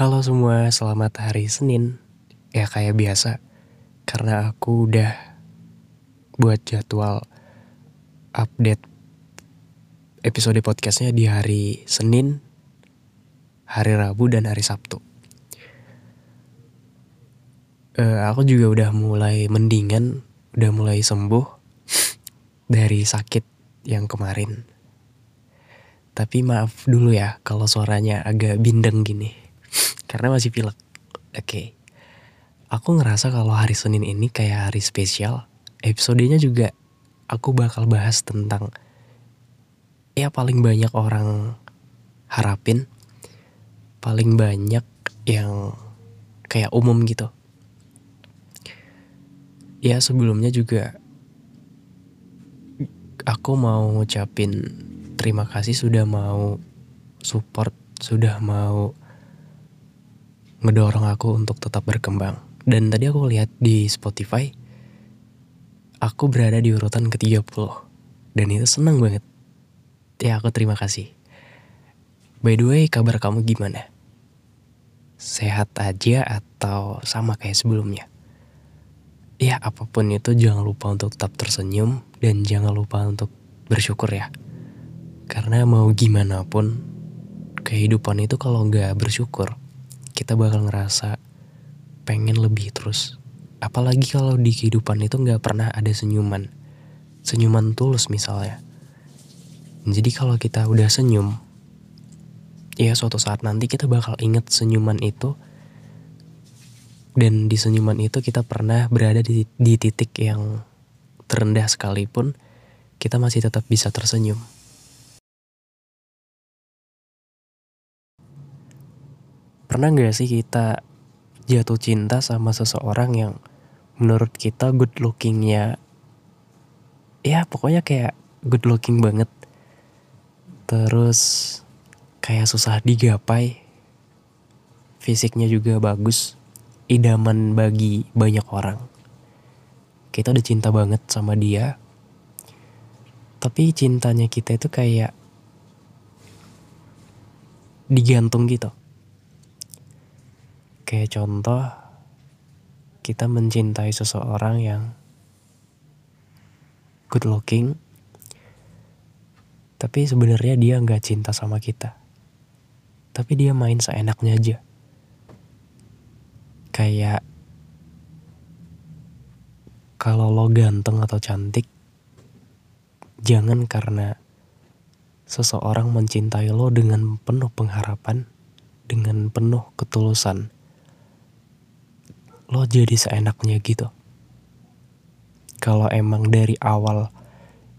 Halo semua, selamat hari Senin. Ya kayak biasa, karena aku udah buat jadwal update episode podcastnya di hari Senin, hari Rabu, dan hari Sabtu. Uh, aku juga udah mulai mendingan, udah mulai sembuh dari sakit yang kemarin. Tapi maaf dulu ya kalau suaranya agak bindeng gini karena masih pilek. Oke. Okay. Aku ngerasa kalau hari Senin ini kayak hari spesial. Episodenya juga aku bakal bahas tentang ya paling banyak orang harapin, paling banyak yang kayak umum gitu. Ya sebelumnya juga aku mau ngucapin terima kasih sudah mau support, sudah mau ngedorong aku untuk tetap berkembang. Dan tadi aku lihat di Spotify, aku berada di urutan ke-30. Dan itu seneng banget. Ya aku terima kasih. By the way, kabar kamu gimana? Sehat aja atau sama kayak sebelumnya? Ya apa pun itu jangan lupa untuk tetap tersenyum dan jangan lupa untuk bersyukur ya. Karena mau gimana pun, kehidupan itu kalau nggak bersyukur, kita bakal ngerasa pengen lebih terus. Apalagi kalau di kehidupan itu nggak pernah ada senyuman. Senyuman tulus misalnya. Jadi kalau kita udah senyum, ya suatu saat nanti kita bakal inget senyuman itu dan di senyuman itu kita pernah berada di, di titik yang terendah sekalipun kita masih tetap bisa tersenyum. Pernah gak sih kita jatuh cinta sama seseorang yang menurut kita good lookingnya? Ya pokoknya kayak good looking banget. Terus kayak susah digapai. Fisiknya juga bagus. Idaman bagi banyak orang. Kita udah cinta banget sama dia. Tapi cintanya kita itu kayak digantung gitu Kayak contoh, kita mencintai seseorang yang good looking, tapi sebenarnya dia nggak cinta sama kita. Tapi dia main seenaknya aja. Kayak kalau lo ganteng atau cantik, jangan karena seseorang mencintai lo dengan penuh pengharapan, dengan penuh ketulusan lo jadi seenaknya gitu. Kalau emang dari awal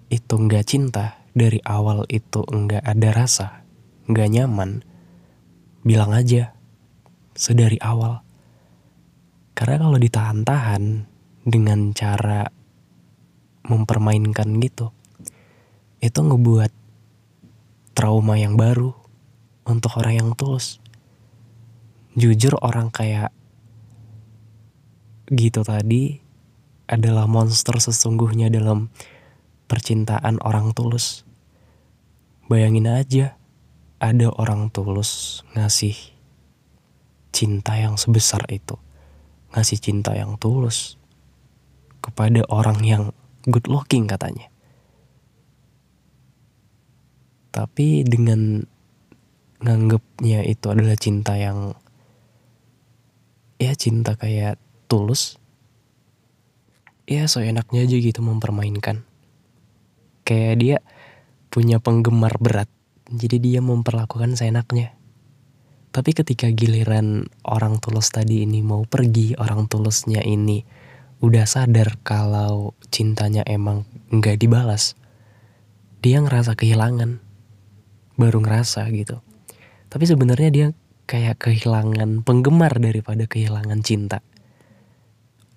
itu nggak cinta, dari awal itu nggak ada rasa, nggak nyaman, bilang aja sedari awal. Karena kalau ditahan-tahan dengan cara mempermainkan gitu, itu ngebuat trauma yang baru untuk orang yang tulus. Jujur orang kayak gitu tadi adalah monster sesungguhnya dalam percintaan orang tulus. Bayangin aja, ada orang tulus ngasih cinta yang sebesar itu, ngasih cinta yang tulus kepada orang yang good looking katanya. Tapi dengan nganggapnya itu adalah cinta yang ya cinta kayak tulus? Ya seenaknya aja gitu mempermainkan. Kayak dia punya penggemar berat jadi dia memperlakukan seenaknya. Tapi ketika giliran orang tulus tadi ini mau pergi orang tulusnya ini udah sadar kalau cintanya emang nggak dibalas dia ngerasa kehilangan. Baru ngerasa gitu. Tapi sebenarnya dia kayak kehilangan penggemar daripada kehilangan cinta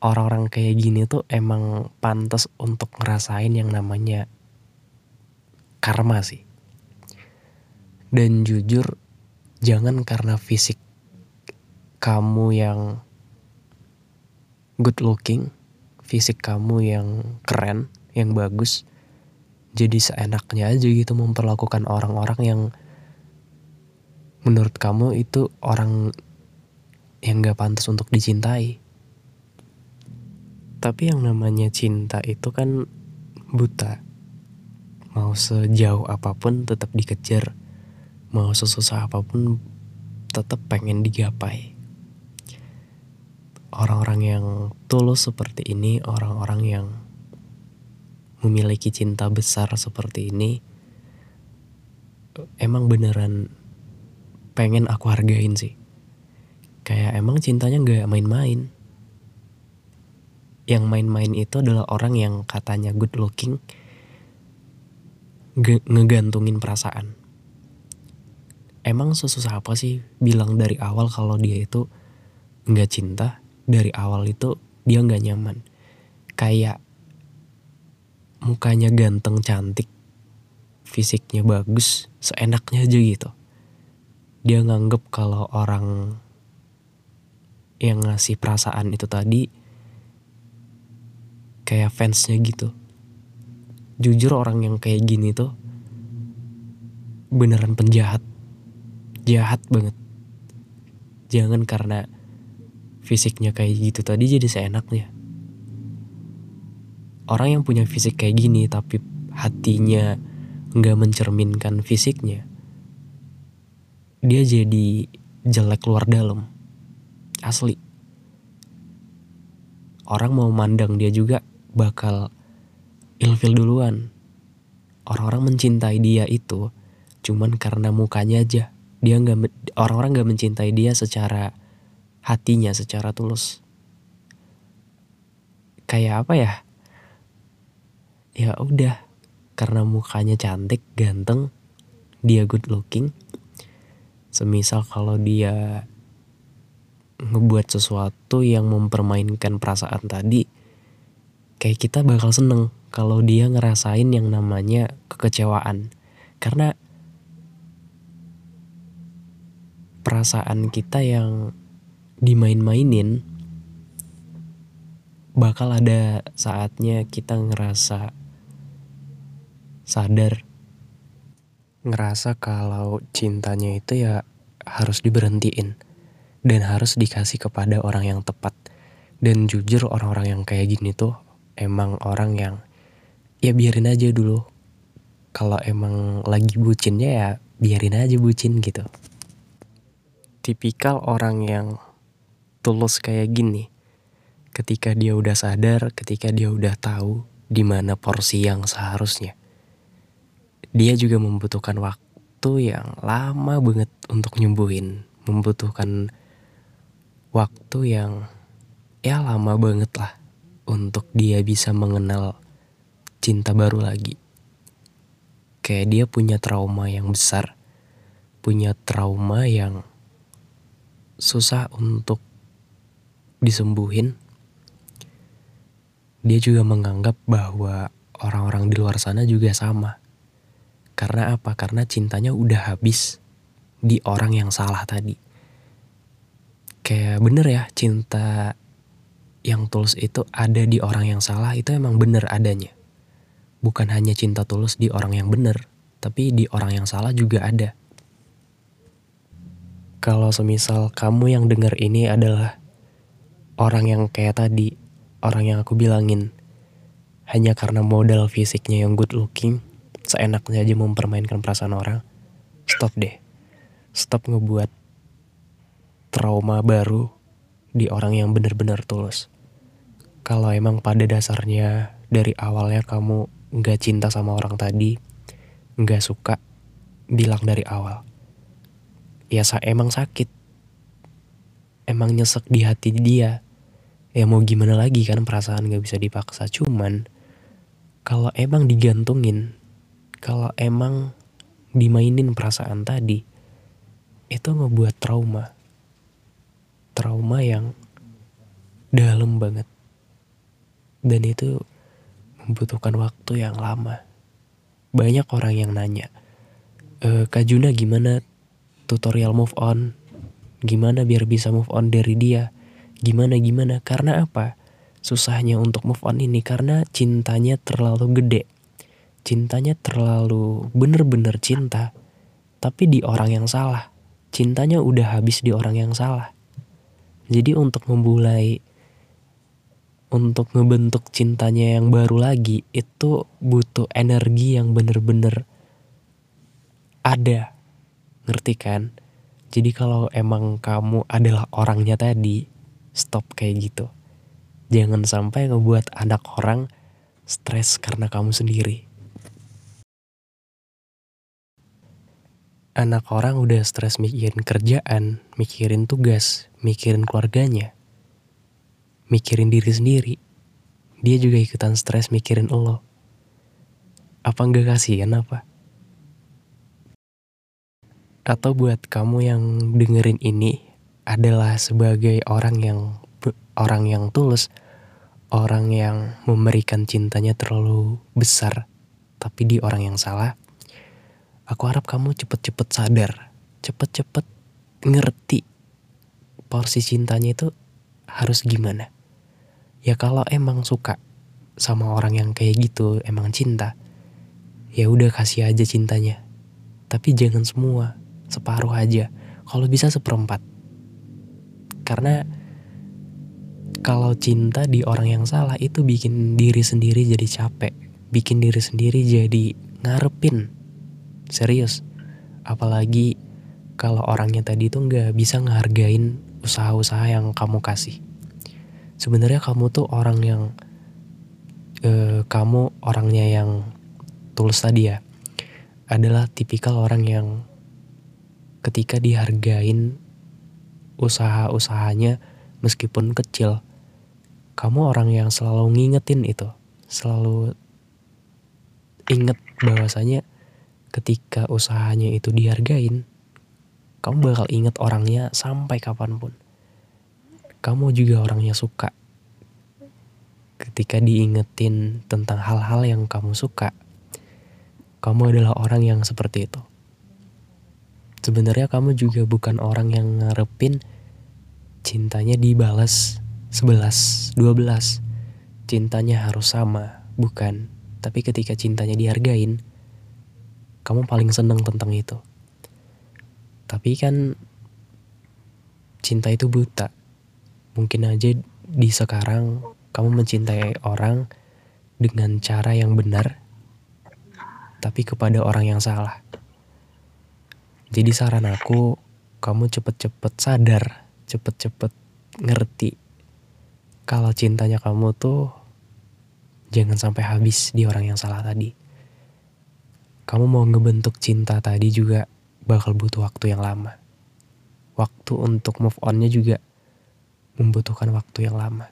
orang-orang kayak gini tuh emang pantas untuk ngerasain yang namanya karma sih. Dan jujur, jangan karena fisik kamu yang good looking, fisik kamu yang keren, yang bagus, jadi seenaknya aja gitu memperlakukan orang-orang yang menurut kamu itu orang yang gak pantas untuk dicintai. Tapi yang namanya cinta itu kan buta. Mau sejauh apa pun tetap dikejar. Mau sesusah apa pun tetap pengen digapai. Orang-orang yang tulus seperti ini, orang-orang yang memiliki cinta besar seperti ini, emang beneran pengen aku hargain sih. Kayak emang cintanya gak main-main. Yang main-main itu adalah orang yang katanya good looking, ngegantungin perasaan. Emang sesusah apa sih bilang dari awal kalau dia itu nggak cinta? Dari awal itu dia nggak nyaman. Kayak mukanya ganteng cantik fisiknya bagus seenaknya aja gitu. Dia nganggep kalau orang yang ngasih perasaan itu tadi kayak fansnya gitu. Jujur orang yang kayak gini tuh beneran penjahat. Jahat banget. Jangan karena fisiknya kayak gitu tadi jadi seenaknya. Orang yang punya fisik kayak gini tapi hatinya nggak mencerminkan fisiknya dia jadi jelek luar dalam. Asli. Orang mau mandang dia juga bakal ilfil duluan. Orang-orang mencintai dia itu cuman karena mukanya aja. Dia nggak orang-orang nggak mencintai dia secara hatinya secara tulus. Kayak apa ya? Ya udah karena mukanya cantik ganteng dia good looking semisal kalau dia ngebuat sesuatu yang mempermainkan perasaan tadi kayak kita bakal seneng kalau dia ngerasain yang namanya kekecewaan karena perasaan kita yang dimain-mainin bakal ada saatnya kita ngerasa sadar ngerasa kalau cintanya itu ya harus diberhentiin dan harus dikasih kepada orang yang tepat. Dan jujur orang-orang yang kayak gini tuh emang orang yang ya biarin aja dulu. Kalau emang lagi bucinnya ya biarin aja bucin gitu. Tipikal orang yang tulus kayak gini. Ketika dia udah sadar, ketika dia udah tahu di mana porsi yang seharusnya dia juga membutuhkan waktu yang lama banget untuk nyembuhin membutuhkan waktu yang ya lama banget lah untuk dia bisa mengenal cinta baru lagi kayak dia punya trauma yang besar punya trauma yang susah untuk disembuhin dia juga menganggap bahwa orang-orang di luar sana juga sama karena apa? Karena cintanya udah habis di orang yang salah tadi. Kayak bener ya, cinta yang tulus itu ada di orang yang salah itu emang bener adanya. Bukan hanya cinta tulus di orang yang bener, tapi di orang yang salah juga ada. Kalau semisal kamu yang denger ini adalah orang yang kayak tadi, orang yang aku bilangin, hanya karena modal fisiknya yang good looking, seenaknya aja mempermainkan perasaan orang, stop deh. Stop ngebuat trauma baru di orang yang benar-benar tulus. Kalau emang pada dasarnya dari awalnya kamu nggak cinta sama orang tadi, nggak suka, bilang dari awal. Ya sa emang sakit, emang nyesek di hati dia. Ya mau gimana lagi kan perasaan gak bisa dipaksa. Cuman kalau emang digantungin kalau emang dimainin perasaan tadi itu ngebuat trauma trauma yang dalam banget dan itu membutuhkan waktu yang lama. Banyak orang yang nanya e, Kak Juna gimana tutorial move on? Gimana biar bisa move on dari dia? Gimana gimana? Karena apa susahnya untuk move on ini? Karena cintanya terlalu gede. Cintanya terlalu bener-bener cinta, tapi di orang yang salah. Cintanya udah habis di orang yang salah. Jadi untuk memulai untuk ngebentuk cintanya yang baru lagi itu butuh energi yang bener-bener ada. Ngerti kan? Jadi kalau emang kamu adalah orangnya tadi, stop kayak gitu. Jangan sampai ngebuat anak orang stres karena kamu sendiri. Anak orang udah stres mikirin kerjaan, mikirin tugas, mikirin keluarganya, mikirin diri sendiri. Dia juga ikutan stres mikirin lo. Apa enggak kasihan apa? Atau buat kamu yang dengerin ini adalah sebagai orang yang orang yang tulus, orang yang memberikan cintanya terlalu besar, tapi di orang yang salah Aku harap kamu cepet-cepet sadar, cepet-cepet ngerti porsi cintanya itu harus gimana. Ya kalau emang suka sama orang yang kayak gitu, emang cinta, ya udah kasih aja cintanya. Tapi jangan semua, separuh aja. Kalau bisa seperempat. Karena kalau cinta di orang yang salah itu bikin diri sendiri jadi capek, bikin diri sendiri jadi ngarepin Serius. Apalagi kalau orangnya tadi itu nggak bisa ngehargain usaha-usaha yang kamu kasih. Sebenarnya kamu tuh orang yang eh, kamu orangnya yang tulus tadi ya adalah tipikal orang yang ketika dihargain usaha-usahanya meskipun kecil kamu orang yang selalu ngingetin itu selalu inget bahwasanya ketika usahanya itu dihargain, kamu bakal inget orangnya sampai kapan pun. Kamu juga orangnya suka. Ketika diingetin tentang hal-hal yang kamu suka, kamu adalah orang yang seperti itu. Sebenarnya kamu juga bukan orang yang ngarepin cintanya dibalas 11, 12. Cintanya harus sama, bukan. Tapi ketika cintanya dihargain, kamu paling seneng tentang itu. Tapi kan cinta itu buta. Mungkin aja di sekarang kamu mencintai orang dengan cara yang benar, tapi kepada orang yang salah. Jadi saran aku, kamu cepet-cepet sadar, cepet-cepet ngerti kalau cintanya kamu tuh jangan sampai habis di orang yang salah tadi kamu mau ngebentuk cinta tadi juga bakal butuh waktu yang lama. Waktu untuk move onnya juga membutuhkan waktu yang lama.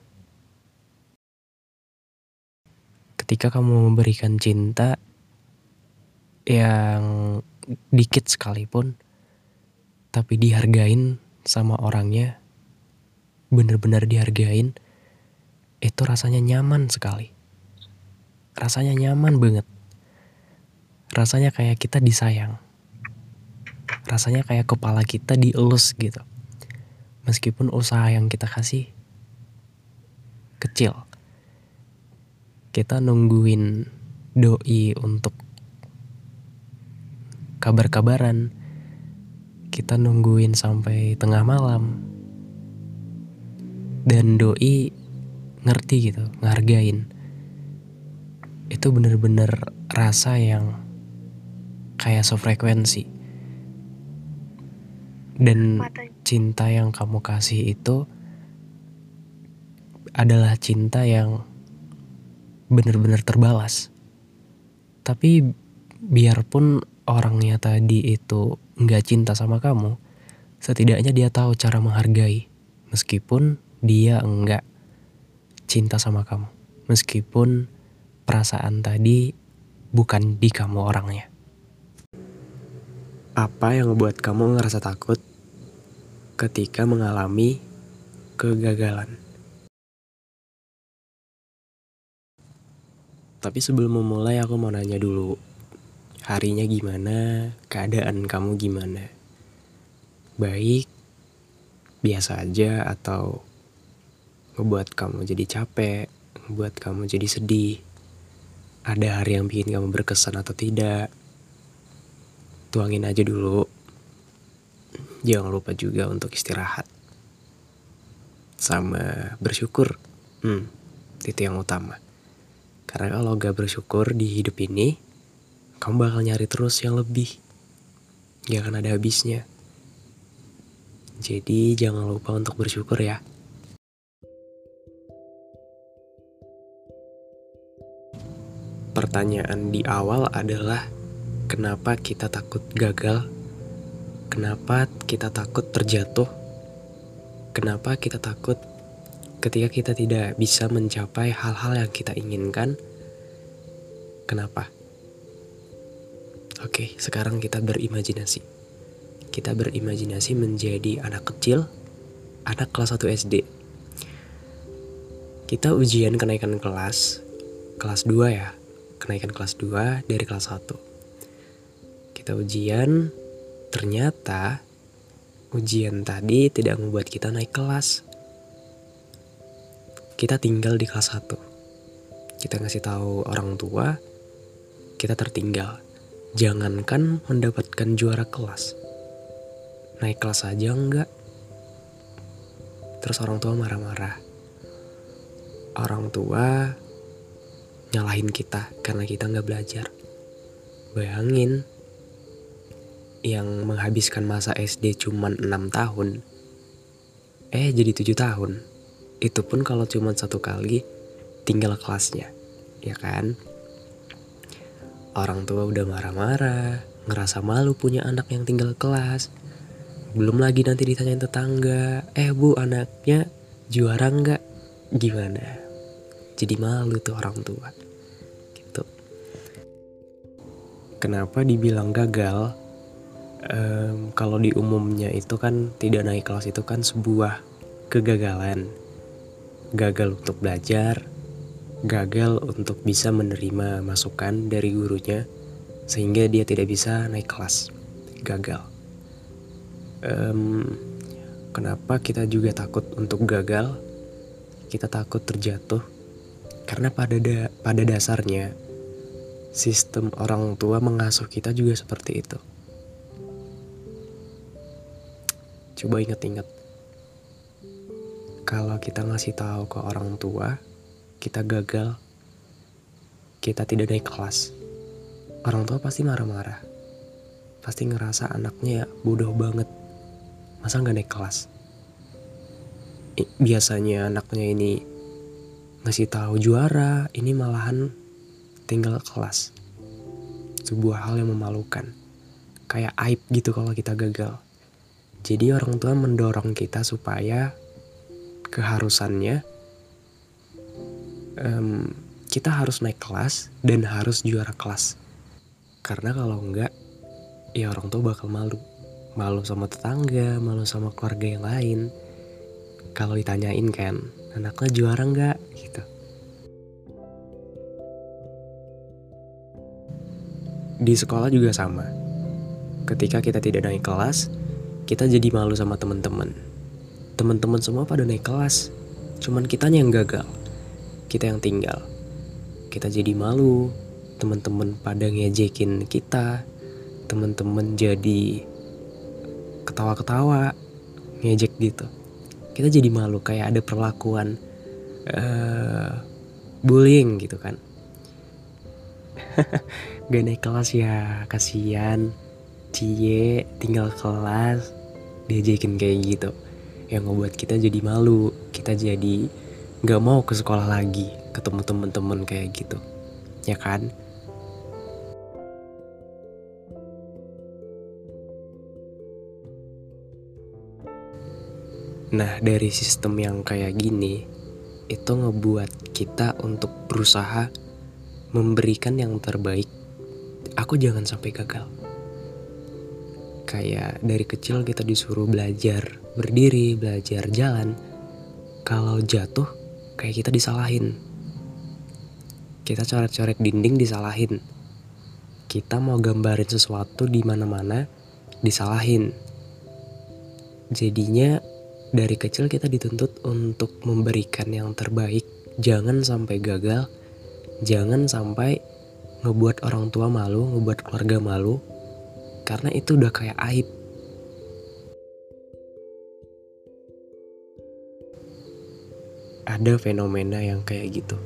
Ketika kamu memberikan cinta yang dikit sekalipun, tapi dihargain sama orangnya, bener-bener dihargain, itu rasanya nyaman sekali. Rasanya nyaman banget rasanya kayak kita disayang rasanya kayak kepala kita dielus gitu meskipun usaha yang kita kasih kecil. Kita nungguin doi untuk kabar-kabaran. Kita nungguin sampai tengah malam. Dan doi ngerti gitu ngargain. Itu bener-bener rasa yang kayak sefrekuensi. Dan cinta yang kamu kasih itu adalah cinta yang benar-benar terbalas. Tapi biarpun orangnya tadi itu nggak cinta sama kamu, setidaknya dia tahu cara menghargai. Meskipun dia enggak cinta sama kamu. Meskipun perasaan tadi bukan di kamu orangnya. Apa yang membuat kamu ngerasa takut ketika mengalami kegagalan? Tapi sebelum memulai aku mau nanya dulu. Harinya gimana? Keadaan kamu gimana? Baik, biasa aja atau ngebuat kamu jadi capek, ngebuat kamu jadi sedih. Ada hari yang bikin kamu berkesan atau tidak? tuangin aja dulu. Jangan lupa juga untuk istirahat. sama bersyukur. Hmm, itu yang utama. Karena kalau gak bersyukur di hidup ini, kamu bakal nyari terus yang lebih. Gak akan ada habisnya. Jadi jangan lupa untuk bersyukur ya. Pertanyaan di awal adalah kenapa kita takut gagal? Kenapa kita takut terjatuh? Kenapa kita takut ketika kita tidak bisa mencapai hal-hal yang kita inginkan? Kenapa? Oke, sekarang kita berimajinasi. Kita berimajinasi menjadi anak kecil, anak kelas 1 SD. Kita ujian kenaikan kelas, kelas 2 ya, kenaikan kelas 2 dari kelas 1. Kita ujian, ternyata ujian tadi tidak membuat kita naik kelas. Kita tinggal di kelas 1. Kita ngasih tahu orang tua, kita tertinggal. Jangankan mendapatkan juara kelas. Naik kelas aja enggak. Terus orang tua marah-marah. Orang tua nyalahin kita karena kita nggak belajar. Bayangin, yang menghabiskan masa SD cuma 6 tahun, eh jadi 7 tahun. Itu pun kalau cuma satu kali tinggal kelasnya, ya kan? Orang tua udah marah-marah, ngerasa malu punya anak yang tinggal kelas. Belum lagi nanti ditanyain tetangga, eh bu anaknya juara nggak? Gimana? Jadi malu tuh orang tua. kenapa dibilang gagal um, kalau di umumnya itu kan tidak naik kelas itu kan sebuah kegagalan. Gagal untuk belajar gagal untuk bisa menerima masukan dari gurunya sehingga dia tidak bisa naik kelas. Gagal. Um, kenapa kita juga takut untuk gagal? Kita takut terjatuh. Karena pada da pada dasarnya sistem orang tua mengasuh kita juga seperti itu. Coba ingat-ingat. Kalau kita ngasih tahu ke orang tua, kita gagal, kita tidak naik kelas. Orang tua pasti marah-marah. Pasti ngerasa anaknya ya bodoh banget. Masa nggak naik kelas? Biasanya anaknya ini ngasih tahu juara, ini malahan tinggal kelas. Sebuah hal yang memalukan. Kayak aib gitu kalau kita gagal. Jadi orang tua mendorong kita supaya keharusannya um, kita harus naik kelas dan harus juara kelas. Karena kalau enggak, ya orang tua bakal malu. Malu sama tetangga, malu sama keluarga yang lain. Kalau ditanyain kan, anaknya juara enggak gitu. Di sekolah juga sama. Ketika kita tidak naik kelas, kita jadi malu sama teman-teman. Teman-teman semua pada naik kelas, cuman kitanya yang gagal. Kita yang tinggal. Kita jadi malu, teman-teman pada ngejekin kita, teman-teman jadi ketawa-ketawa, ngejek gitu. Kita jadi malu kayak ada perlakuan uh, bullying gitu kan. gak naik kelas ya kasihan cie tinggal kelas diajakin kayak gitu. Yang ngebuat kita jadi malu kita jadi gak mau ke sekolah lagi ketemu temen-temen kayak gitu. Ya kan? Nah dari sistem yang kayak gini itu ngebuat kita untuk berusaha memberikan yang terbaik. Aku jangan sampai gagal. Kayak dari kecil kita disuruh belajar berdiri, belajar jalan. Kalau jatuh, kayak kita disalahin. Kita coret-coret dinding disalahin. Kita mau gambarin sesuatu di mana-mana disalahin. Jadinya dari kecil kita dituntut untuk memberikan yang terbaik. Jangan sampai gagal, jangan sampai ngebuat orang tua malu, ngebuat keluarga malu, karena itu udah kayak aib. ada fenomena yang kayak gitu.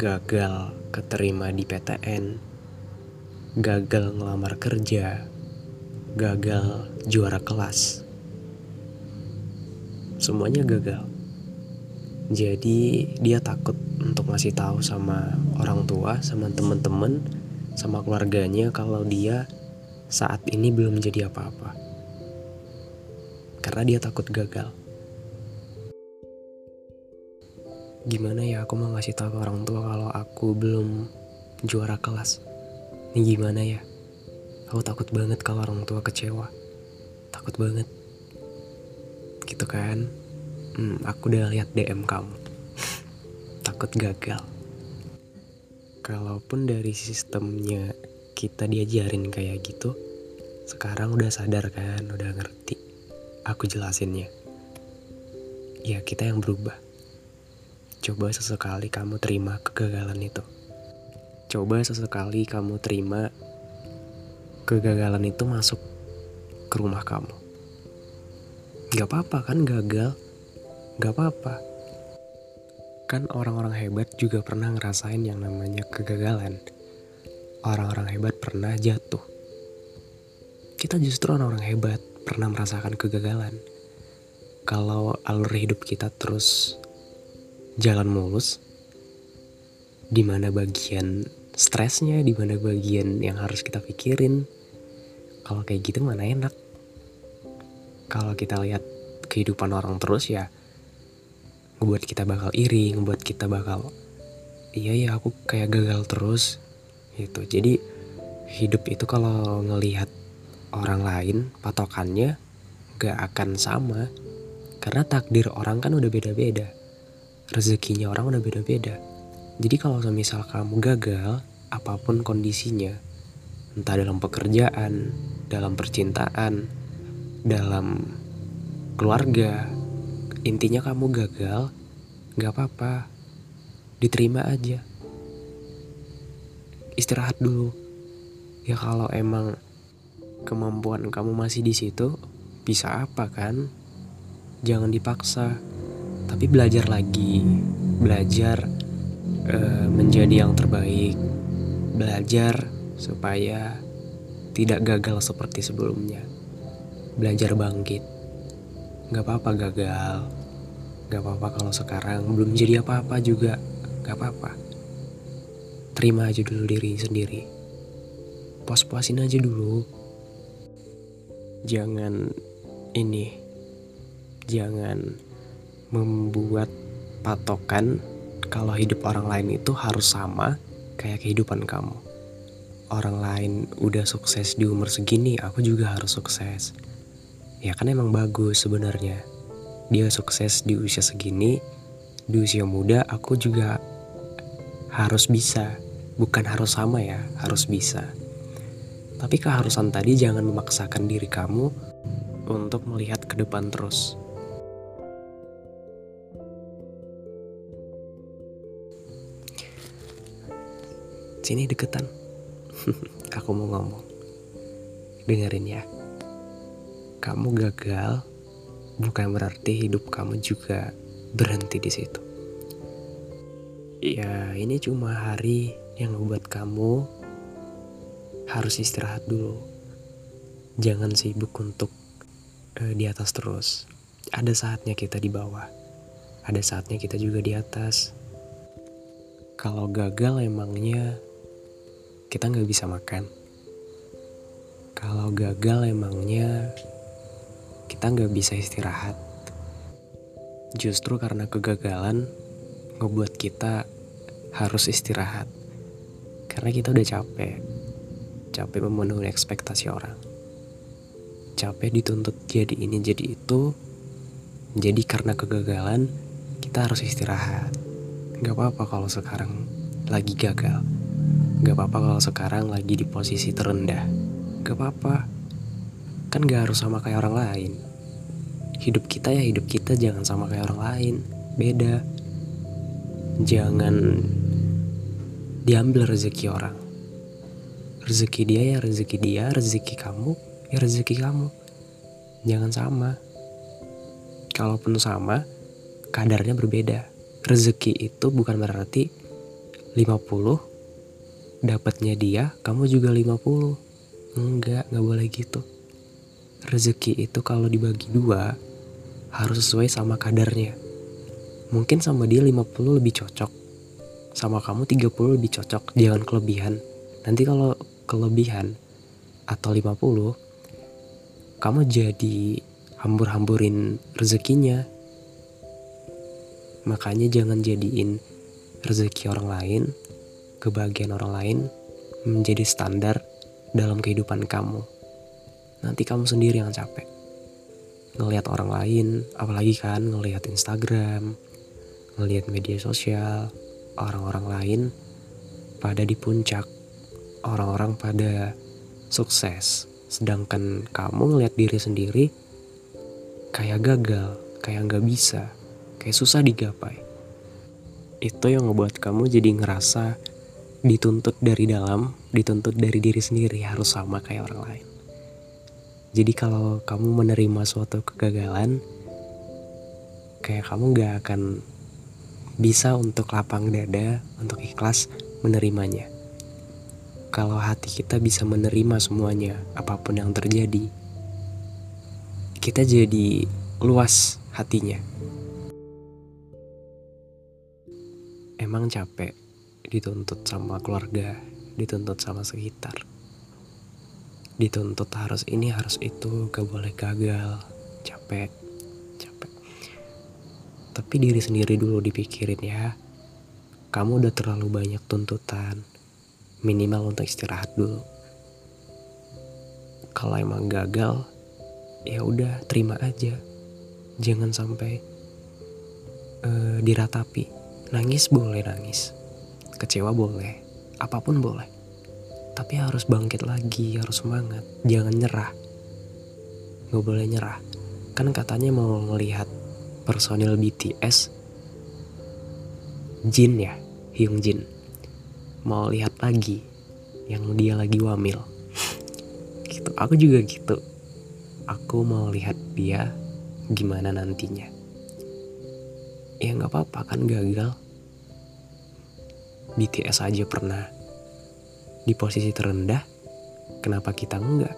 Gagal keterima di PTN, gagal ngelamar kerja, gagal juara kelas. Semuanya gagal. Jadi dia takut untuk ngasih tahu sama orang tua, sama temen-temen, sama keluarganya kalau dia saat ini belum jadi apa-apa. Karena dia takut gagal. gimana ya aku mau ngasih tahu ke orang tua kalau aku belum juara kelas? Ini gimana ya? Aku takut banget kalau orang tua kecewa. Takut banget. Gitu kan? Hmm, aku udah lihat DM kamu. Takut gagal. Kalaupun dari sistemnya kita diajarin kayak gitu sekarang udah sadar kan udah ngerti aku jelasinnya ya kita yang berubah Coba sesekali kamu terima kegagalan itu. Coba sesekali kamu terima kegagalan itu masuk ke rumah kamu. Gak apa-apa kan gagal? Gak apa-apa. Kan orang-orang hebat juga pernah ngerasain yang namanya kegagalan. Orang-orang hebat pernah jatuh. Kita justru orang-orang hebat pernah merasakan kegagalan. Kalau alur hidup kita terus jalan mulus di mana bagian stresnya di mana bagian yang harus kita pikirin kalau kayak gitu mana enak kalau kita lihat kehidupan orang terus ya ngebuat kita bakal iri ngebuat kita bakal iya ya aku kayak gagal terus gitu jadi hidup itu kalau ngelihat orang lain patokannya gak akan sama karena takdir orang kan udah beda-beda rezekinya orang udah beda-beda. Jadi kalau misal kamu gagal, apa pun kondisinya, entah dalam pekerjaan, dalam percintaan, dalam keluarga, intinya kamu gagal, gak apa-apa, diterima aja. Istirahat dulu. Ya kalau emang kemampuan kamu masih di situ, bisa apa kan? Jangan dipaksa. Tapi belajar lagi. Belajar uh, menjadi yang terbaik. Belajar supaya tidak gagal seperti sebelumnya. Belajar bangkit. Gak apa-apa gagal. Gak apa-apa kalau sekarang. Belum jadi apa-apa juga. Gak apa-apa terima aja dulu diri sendiri puas-puasin aja dulu jangan ini jangan membuat patokan kalau hidup orang lain itu harus sama kayak kehidupan kamu. Orang lain udah sukses di umur segini, aku juga harus sukses. Ya kan emang bagus sebenarnya. Dia sukses di usia segini, di usia muda aku juga harus bisa. Bukan harus sama ya, harus bisa. Tapi keharusan tadi jangan memaksakan diri kamu untuk melihat ke depan terus. Sini deketan. Aku mau ngomong. Dengerin ya. Kamu gagal bukan berarti hidup kamu juga berhenti di situ. Ya, ini cuma hari yang membuat kamu harus istirahat dulu. Jangan sibuk untuk uh, di atas terus. Ada saatnya kita di bawah. Ada saatnya kita juga di atas. Kalau gagal emangnya kita nggak bisa makan. Kalau gagal emangnya kita nggak bisa istirahat. Justru karena kegagalan ngebuat kita harus istirahat. Karena kita udah capek. Capek memenuhi ekspektasi orang. Capek dituntut jadi ini jadi itu. Jadi karena kegagalan kita harus istirahat. Gak apa-apa kalau sekarang lagi gagal. Gak apa-apa kalau sekarang lagi di posisi terendah. Gak apa-apa. Kan gak harus sama kayak orang lain. Hidup kita ya hidup kita jangan sama kayak orang lain. Beda. Jangan diambil rezeki orang. Rezeki dia ya rezeki dia, rezeki kamu ya rezeki kamu. Jangan sama. Kalaupun sama, kadarnya berbeda. Rezeki itu bukan berarti 50 dapatnya dia, kamu juga 50. Enggak, nggak boleh gitu. Rezeki itu kalau dibagi dua harus sesuai sama kadarnya. Mungkin sama dia 50 lebih cocok. Sama kamu 30 lebih cocok, jangan kelebihan. Nanti kalau kelebihan atau 50 kamu jadi hambur-hamburin rezekinya Makanya jangan jadiin rezeki orang lain, kebahagiaan orang lain menjadi standar dalam kehidupan kamu. Nanti kamu sendiri yang capek. Ngelihat orang lain, apalagi kan ngelihat Instagram, ngelihat media sosial, orang-orang lain pada di puncak, orang-orang pada sukses. Sedangkan kamu ngelihat diri sendiri kayak gagal, kayak nggak bisa kayak susah digapai. Itu yang ngebuat kamu jadi ngerasa dituntut dari dalam, dituntut dari diri sendiri harus sama kayak orang lain. Jadi kalau kamu menerima suatu kegagalan, kayak kamu gak akan bisa untuk lapang dada, untuk ikhlas menerimanya. Kalau hati kita bisa menerima semuanya, apa pun yang terjadi, kita jadi luas hatinya. emang capek dituntut sama keluarga, dituntut sama sekitar. Dituntut harus ini, harus itu, gak boleh gagal, capek. Tapi diri sendiri dulu dipikirin ya. Kamu udah terlalu banyak tuntutan, minimal untuk istirahat dulu. Kalau emang gagal, ya udah terima aja. Jangan sampai uh, diratapi Nangis boleh nangis, kecewa boleh, apa pun boleh. Tapi harus bangkit lagi, harus semangat, jangan nyerah. Gak boleh nyerah. Kan katanya mau melihat personil BTS Jin ya, Hyung Jin. Mau lihat lagi yang dia lagi wamil. Gitu, aku juga gitu. Aku mau lihat dia gimana nantinya ya nggak apa-apa kan gagal BTS aja pernah di posisi terendah kenapa kita enggak